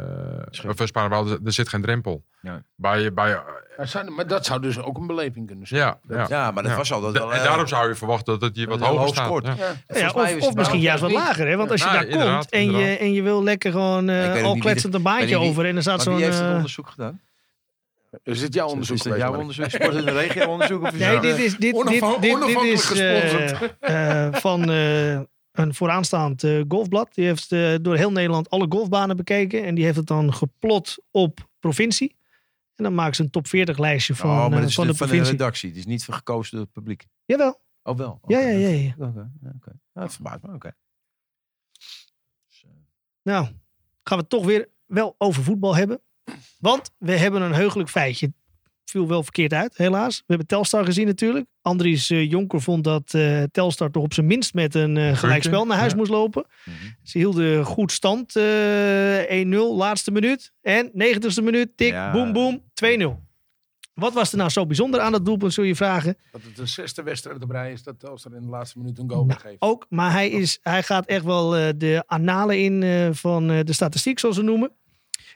Schip.
of Spaarnwoude, er zit geen drempel.
Ja.
Bij, bij,
Maar, zou- maar dat zou dus ook een beleving kunnen zijn.
ja, ja.
Ja, maar dat
Ja.
was altijd
Da-
wel...
en daarom zou je verwachten dat het hier wat hoger
hoog
staat.
scoort.
Ja.
Ja.
Ja,
volgens mij
of
is
of misschien juist wat lager. Hè? Want als je daar komt en je, en je wil lekker gewoon eh, al kletsend een baantje over. En er staat zo'n...
wie heeft het onderzoek gedaan?
Is het jouw onderzoek
Is jouw onderzoek? Sport in de regio onderzoek? Of
Nee, dit is, dit, dit, dit, dit
onafhankelijk
is eh,
gesponsord.
eh, van eh, een vooraanstaand golfblad. Die heeft door heel Nederland alle golfbanen bekeken. En die heeft het dan geplot op provincie. En dan maken ze een top 40 lijstje van,
oh, maar dat is
van de
van de
provincie.
redactie. Het is niet van gekozen door het publiek.
Jawel.
Oh, wel?
Ja, ja, ja, ja.
Oké, ja, oké. Ja, dat verbaast me, oké. Dus,
Nou, gaan we het toch weer wel over voetbal hebben. Want we hebben een heugelijk feitje. Viel wel verkeerd uit, helaas. We hebben Telstar gezien natuurlijk. Andries eh, Jonker vond dat eh, Telstar toch op zijn minst met een eh, gelijkspel naar huis
ja.
moest lopen.
mhm.
Ze hielden goed stand. eh 1-0, laatste minuut. En 90ste minuut, tik,
Ja.
boem, boem, 2-0. Wat was er nou zo bijzonder aan dat doelpunt, zul je vragen?
Dat het de zesde wedstrijd op rij is dat Telstar in de laatste minuut een goal geeft.
Ook, maar hij, is, hij gaat echt wel eh, de annalen in eh, van eh, de statistiek, zoals ze noemen.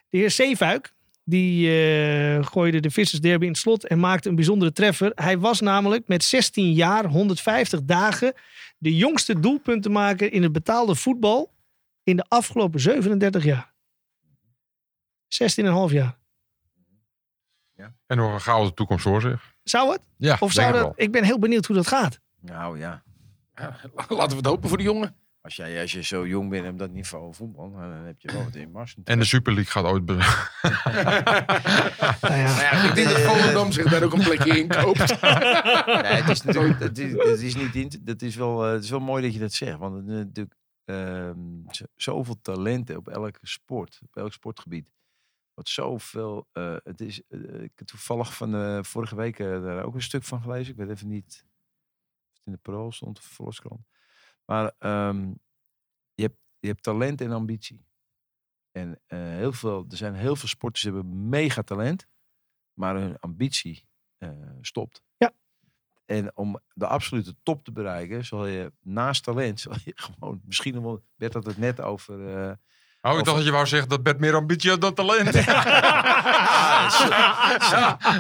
De heer Zeefuik, die eh, gooide de Vissersderby in het slot en maakte een bijzondere treffer. Hij was namelijk met 16 jaar, 150 dagen, de jongste doelpuntenmaker in het betaalde voetbal in de afgelopen 37 jaar. 16,5 jaar.
En nog een gouden toekomst voor zich.
Zou het?
Ja,
Of zou dat?
Ik
ben heel benieuwd hoe dat gaat.
Nou ja,
Ja, laten we het hopen voor de jongen.
Als jij, als je zo jong bent op dat niveau voetbal, dan heb je wel wat in mars.
En de Super League gaat ooit...
Nou ja.
Nou ja, ik denk dat Volendam zich daar ook een plekje in koopt.
Nee, het is natuurlijk, dat is, dat is niet, in- dat is wel, eh, het is wel mooi dat je dat zegt, want het is natuurlijk ehm, zo- zoveel talenten op elke sport, op elk sportgebied. Wat zoveel, eh, het is, eh, ik heb toevallig van vorige week daar ook een stuk van gelezen. Ik weet even niet of het in de Pro stond of de Volkskrant. Maar ehm, je, hebt, je hebt talent en ambitie. En eh, heel veel, er zijn heel veel sporters die hebben mega talent, maar hun ambitie eh, stopt.
Ja.
En om de absolute top te bereiken, zal je naast talent, zal je gewoon, misschien wel, werd dat het net over. eh,
Oh, ik
Of-
dacht dat je wou zeggen dat Bert meer ambitie had dan talent.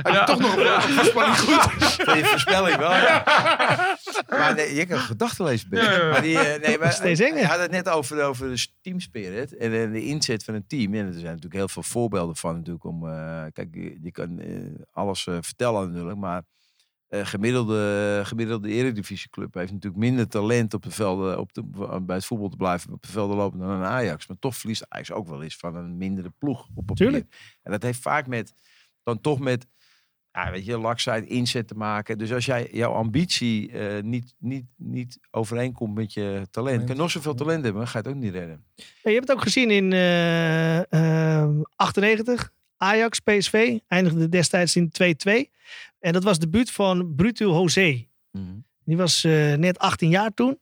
Heb je toch nog een voorspelling goed?
Je voorspelling wel. Ja. Maar nee, je kan gedachten lezen.
Ja, ja, ja.
Maar die, eh, nee, maar,
Steeds enger.
je had het net over, over de team spirit en de, de inzet van een team. En er zijn natuurlijk heel veel voorbeelden van natuurlijk om. eh, kijk, je, je kan eh, alles eh, vertellen natuurlijk, maar eh, gemiddelde, gemiddelde eredivisieclub heeft natuurlijk minder talent op de velden, op de, bij het voetbal te blijven op de velden lopen dan een Ajax. Maar toch verliest Ajax ook wel eens van een mindere ploeg op papier.
Tuurlijk.
En dat heeft vaak met, dan toch met, ja, weet je, laksheid inzet te maken. Dus als jij jouw ambitie eh, niet, niet, niet overeenkomt met je talent, kan je nog zoveel talent hebben, ga je het ook niet redden.
Ja, je hebt het ook gezien in eh, eh, 98. Ajax, PSV eindigde destijds in 2-2. En dat was de debuut van Bruto José. Die was eh, net 18 jaar toen.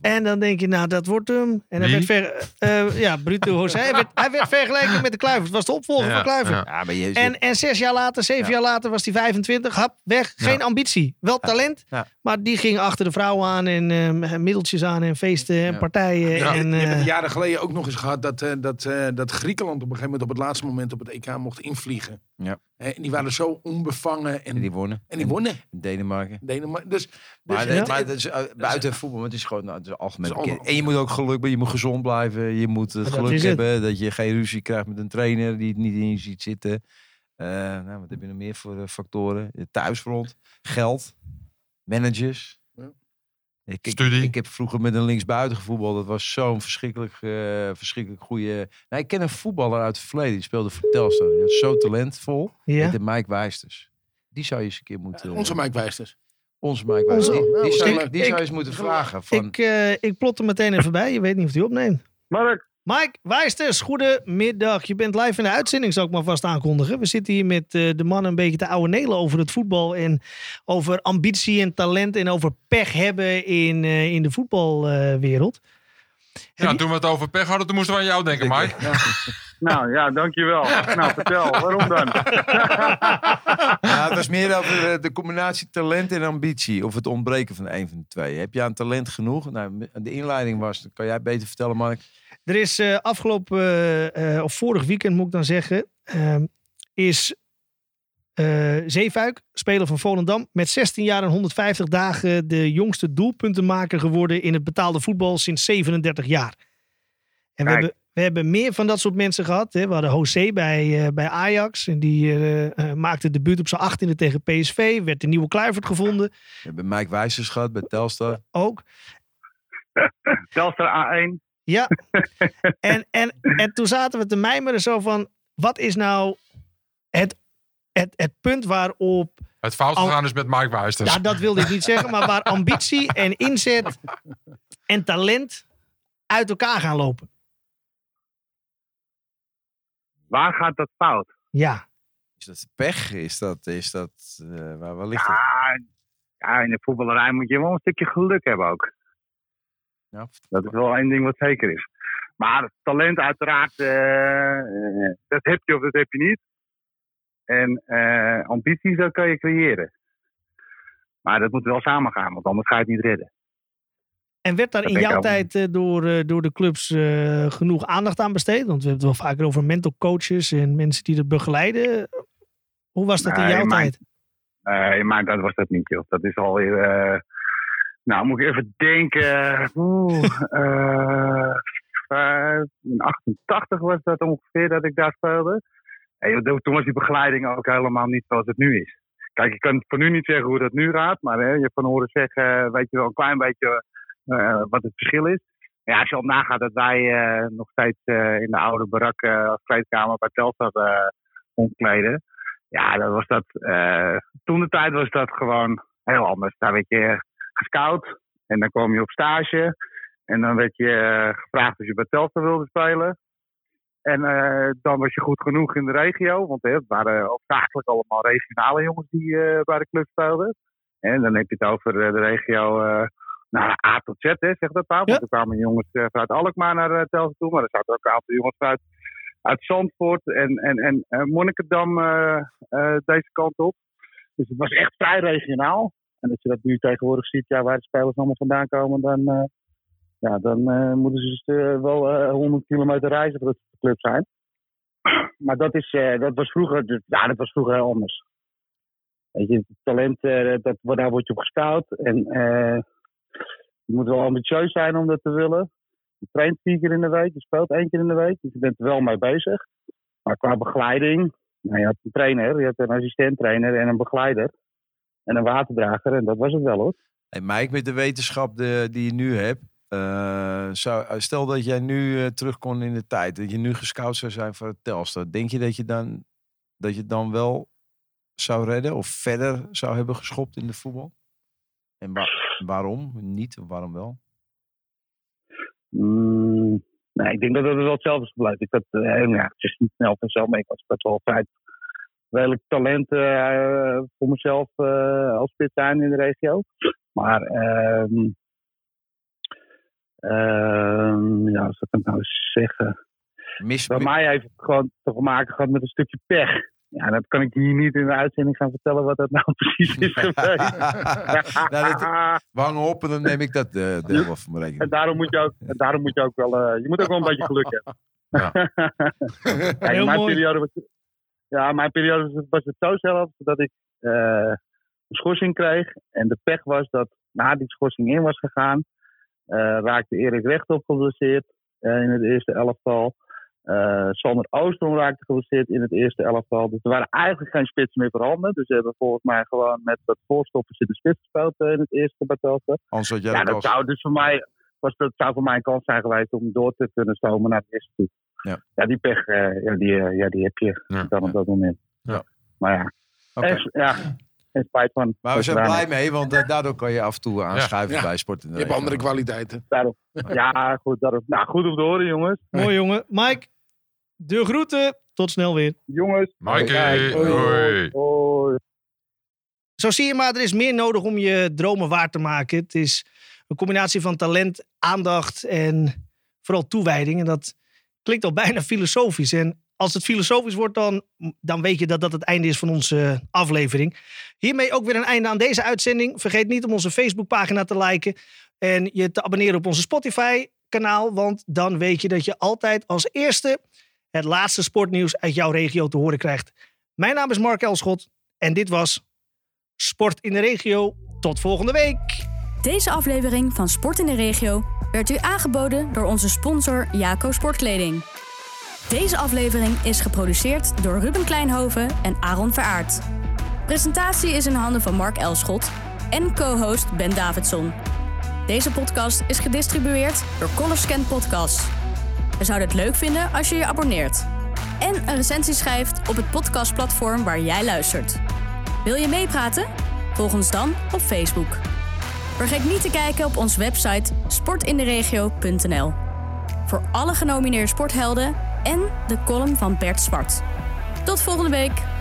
En dan denk je, nou, dat wordt hem. En hij
Wie?
werd ver, eh, ja, Bruto José. Hij werd, hij werd vergeleken met de Kluivert. Het was de opvolger
Ja,
van Kluivert.
ja.
Ja, maar je,
En, en zes jaar later, zeven
Ja.
jaar later was hij 25. Hap, weg. Geen ambitie. Wel talent.
Ja.
Maar die ging achter de vrouwen aan en eh, middeltjes aan en feesten en
Ja.
partijen.
Ja,
en,
je hebt het jaren geleden ook nog eens gehad dat, dat, dat Griekenland op een gegeven moment op het laatste moment op het EK mocht invliegen.
Ja.
En die waren zo onbevangen en,
en die wonnen.
en die wonnen.
Denemarken.
Denemarken. Dus, dus
Maar, uh, buiten voetbal, maar het is gewoon nou, het is algemeen
Het is
bekend.
allemaal-
En je moet ook geluk hebben, je moet gezond blijven. Je moet het
Dat
geluk
het.
hebben dat je geen ruzie krijgt met een trainer die het niet in je ziet zitten. Eh, nou, wat heb je nog meer voor eh, factoren? Je thuisfront, geld, managers.
Ja.
Ik, ik,
Studie.
ik heb vroeger met een linksbuiten gevoetbald. Dat was zo'n verschrikkelijk, eh, verschrikkelijk goede... Nou, ik ken een voetballer uit het verleden. Die speelde voor Telstar. Die was zo talentvol.
ja.
Met de Mike Wijsters. Die zou je eens een keer moeten...
onze Mike Wijsters.
Onze Mike Wijsters.
Onze-
Die, die, zou,
Ik-
je- die zou je
ik-
eens moeten vragen. Van,
Ik, eh, ik plot er meteen even bij. Je weet niet of hij opneemt.
Mark,
Mike Wijsters, goedemiddag. Je bent live in de uitzending, zou ik maar vast aankondigen. We zitten hier met eh, de man een beetje te ouwe nelen over het voetbal. En over ambitie en talent en over pech hebben in, eh, in de voetbalwereld.
Ja, toen we het over pech hadden, toen moesten we aan jou denken, Mike.
Nou ja, dankjewel. nou, vertel, waarom dan?
ja, het was meer over eh, de combinatie talent en ambitie. Of het ontbreken van een van de twee. Heb je aan talent genoeg? Nou, de inleiding was, dat kan jij beter vertellen, Mark.
Er is eh, afgelopen, eh, of vorig weekend moet ik dan zeggen, ehm, is eh Zeefuik, speler van Volendam, met 16 jaar en 150 dagen de jongste doelpuntenmaker geworden in het betaalde voetbal sinds 37 jaar. En we
Kijk.
hebben, we hebben meer van dat soort mensen gehad. Hè. We hadden José bij, eh, bij Ajax. En die eh, eh, maakte debuut op zijn 18e tegen PSV. Werd de nieuwe Kluivert gevonden.
We hebben Mike Wijsers gehad bij Telstar.
Ook.
Telstar A1.
Ja. en, en, en toen zaten we te mijmeren zo van... Wat is nou het, het, het punt waarop...
Het fout gegaan is met Mike Wijsters.
Ja, dat wilde ik niet zeggen. Maar waar ambitie en inzet en talent uit elkaar gaan lopen.
Waar gaat dat fout?
Ja.
Is dat pech? Is dat, is dat eh, waar, waar ligt het?
Ja, in de voetballerij moet je wel een stukje geluk hebben ook.
Ja,
Dat is wel één ding wat zeker is. Maar talent uiteraard, eh, eh, dat heb je of dat heb je niet. en eh, ambities, dat kan je creëren. Maar dat moet wel samengaan, want anders ga je het niet redden.
En werd daar
Dat
in jouw tijd eh, door, eh, door de clubs eh, genoeg aandacht aan besteed? Want we hebben het wel vaker over mental coaches en mensen die dat begeleiden. Hoe was dat in jouw tijd?
Eh maar dat was dat niet, joh. Dat is alweer. nou, moet ik even denken. Oeh, eh, eh, in 88 was dat ongeveer dat ik daar speelde. En toen was die begeleiding ook helemaal niet zoals het nu is. Kijk, ik kan voor nu niet zeggen hoe dat nu gaat, maar hè, je hebt van horen zeggen, weet je wel een klein beetje wat het verschil is. Ja, als je op nagaat dat wij eh, nog steeds eh, in de oude barak eh, als kleedkamer bij Telstar eh omkleden. Ja, dat was dat. eh, toen de tijd was dat gewoon heel anders. Daar werd je gescout en dan kwam je op stage. En dan werd je eh, gevraagd of je bij Telstar wilde spelen. En eh, dan was je goed genoeg in de regio. Want hè, het waren hoofdzakelijk allemaal regionale jongens die eh, bij de club speelden. En dan heb je het over eh, de regio eh nou, A tot Z, hè, zeg dat maar.
Ja.
Want er kwamen jongens eh, vanuit Alkmaar naar uh, Telstar toe. Maar er zaten ook een aantal jongens uit, uit Zandvoort en, en, en eh, Monnikendam eh, eh, deze kant op. Dus het was echt vrij regionaal. En als je dat nu tegenwoordig ziet, ja, waar de spelers allemaal vandaan komen, dan, eh, ja, dan eh, moeten ze dus, eh, wel eh 100 kilometer reizen op de club zijn. Maar dat, is, eh, dat, was vroeger, ja, dat was vroeger heel anders. Weet je, het talent, eh, dat, daar word je op gescout. En eh, je moet wel ambitieus zijn om dat te willen. Je traint vier keer in de week, je speelt één keer in de week. Dus je bent er wel mee bezig. Maar qua begeleiding, nou, je had een trainer, je had een assistent-trainer en een begeleider. En een waterdrager, en dat was het wel hoor.
Hey Mike, met de wetenschap die je nu hebt. eh, zou, stel dat jij nu eh, terug kon in de tijd. Dat je nu gescout zou zijn voor het Telstar. Denk je dat je dan, dat je dan wel zou redden? Of verder zou hebben geschopt in de voetbal? En wa- waarom niet? Waarom wel?
Mm, nee, ik denk dat het wel hetzelfde is gebleven. Ik had, eh, ja, het is niet snel vanzelf, maar ik was best wel vrij redelijk talent eh, voor mezelf eh, als spittuin in de regio. Maar ehm ehm, ja, wat zou ik nou zeggen?
Mis,
Bij mij heeft het gewoon te maken gehad met een stukje pech. Ja, dat kan ik hier niet in de uitzending gaan vertellen wat dat nou precies is geweest.
Nou, dat- hangen op en dan neem ik dat eh deel wel voor mijn
En
rekening.
daarom moet je ook, en daarom moet je ook wel, eh, je moet ook wel een beetje geluk hebben. Kijk,
Heel
mijn
mooi.
periode was, ja, mijn periode was, was het zo zelf dat ik eh, een schorsing kreeg. En de pech was dat na die schorsing in was gegaan, eh, raakte Erik Rechtop geblesseerd eh, in het eerste elftal. Eh Sander Oostrom raakte geblesseerd in het eerste elftal. Dus er waren eigenlijk geen spitsen meer voorhanden. Dus ze hebben volgens mij gewoon met wat voorstoppers in de spits gespeeld in het eerste
jij
Ja,
de
dat
kans.
zou dus voor mij, was, dat zou voor mij een kans zijn geweest om door te kunnen stomen naar de eerste toe.
Ja.
die pech, eh, ja, die, eh, ja, die heb je
Ja,
dan op dat moment.
Ja.
Maar ja,
Oké.
en, ja, en spijt van.
Maar we
dat
zijn blij mee, want daardoor kan je af en toe aanschuiven
Ja.
bij Sport in de
Je hebt andere kwaliteiten.
Daarom. Ja, goed, daarom. Nou, goed om te horen, jongens.
Mooi jongen. Mike, de groeten. Tot snel weer.
Jongens.
Maaike,
hoi.
hoi.
Hoi.
Zo zie je maar, er is meer nodig om je dromen waar te maken. Het is een combinatie van talent, aandacht en vooral toewijding. En dat klinkt al bijna filosofisch. En als het filosofisch wordt, dan, dan weet je dat dat het einde is van onze aflevering. Hiermee ook weer een einde aan deze uitzending. Vergeet niet om onze Facebookpagina te liken en je te abonneren op onze Spotify-kanaal. Want dan weet je dat je altijd als eerste het laatste sportnieuws uit jouw regio te horen krijgt. Mijn naam is Mark Elschot en dit was Sport in de regio. Tot volgende week.
Deze aflevering van Sport in de Regio werd u aangeboden door onze sponsor Jaco Sportkleding. Deze aflevering is geproduceerd door Ruben Kleinhoven en Aaron Veraard. Presentatie is in handen van Mark Elschot en co-host Ben Davidson. Deze podcast is gedistribueerd door Colorscan Podcast. We zouden het leuk vinden als je je abonneert. En een recensie schrijft op het podcastplatform waar jij luistert. Wil je meepraten? Volg ons dan op Facebook. Vergeet niet te kijken op onze website sportinderegio.nl. Voor alle genomineerde sporthelden en de column van Bert Zwart. Tot volgende week!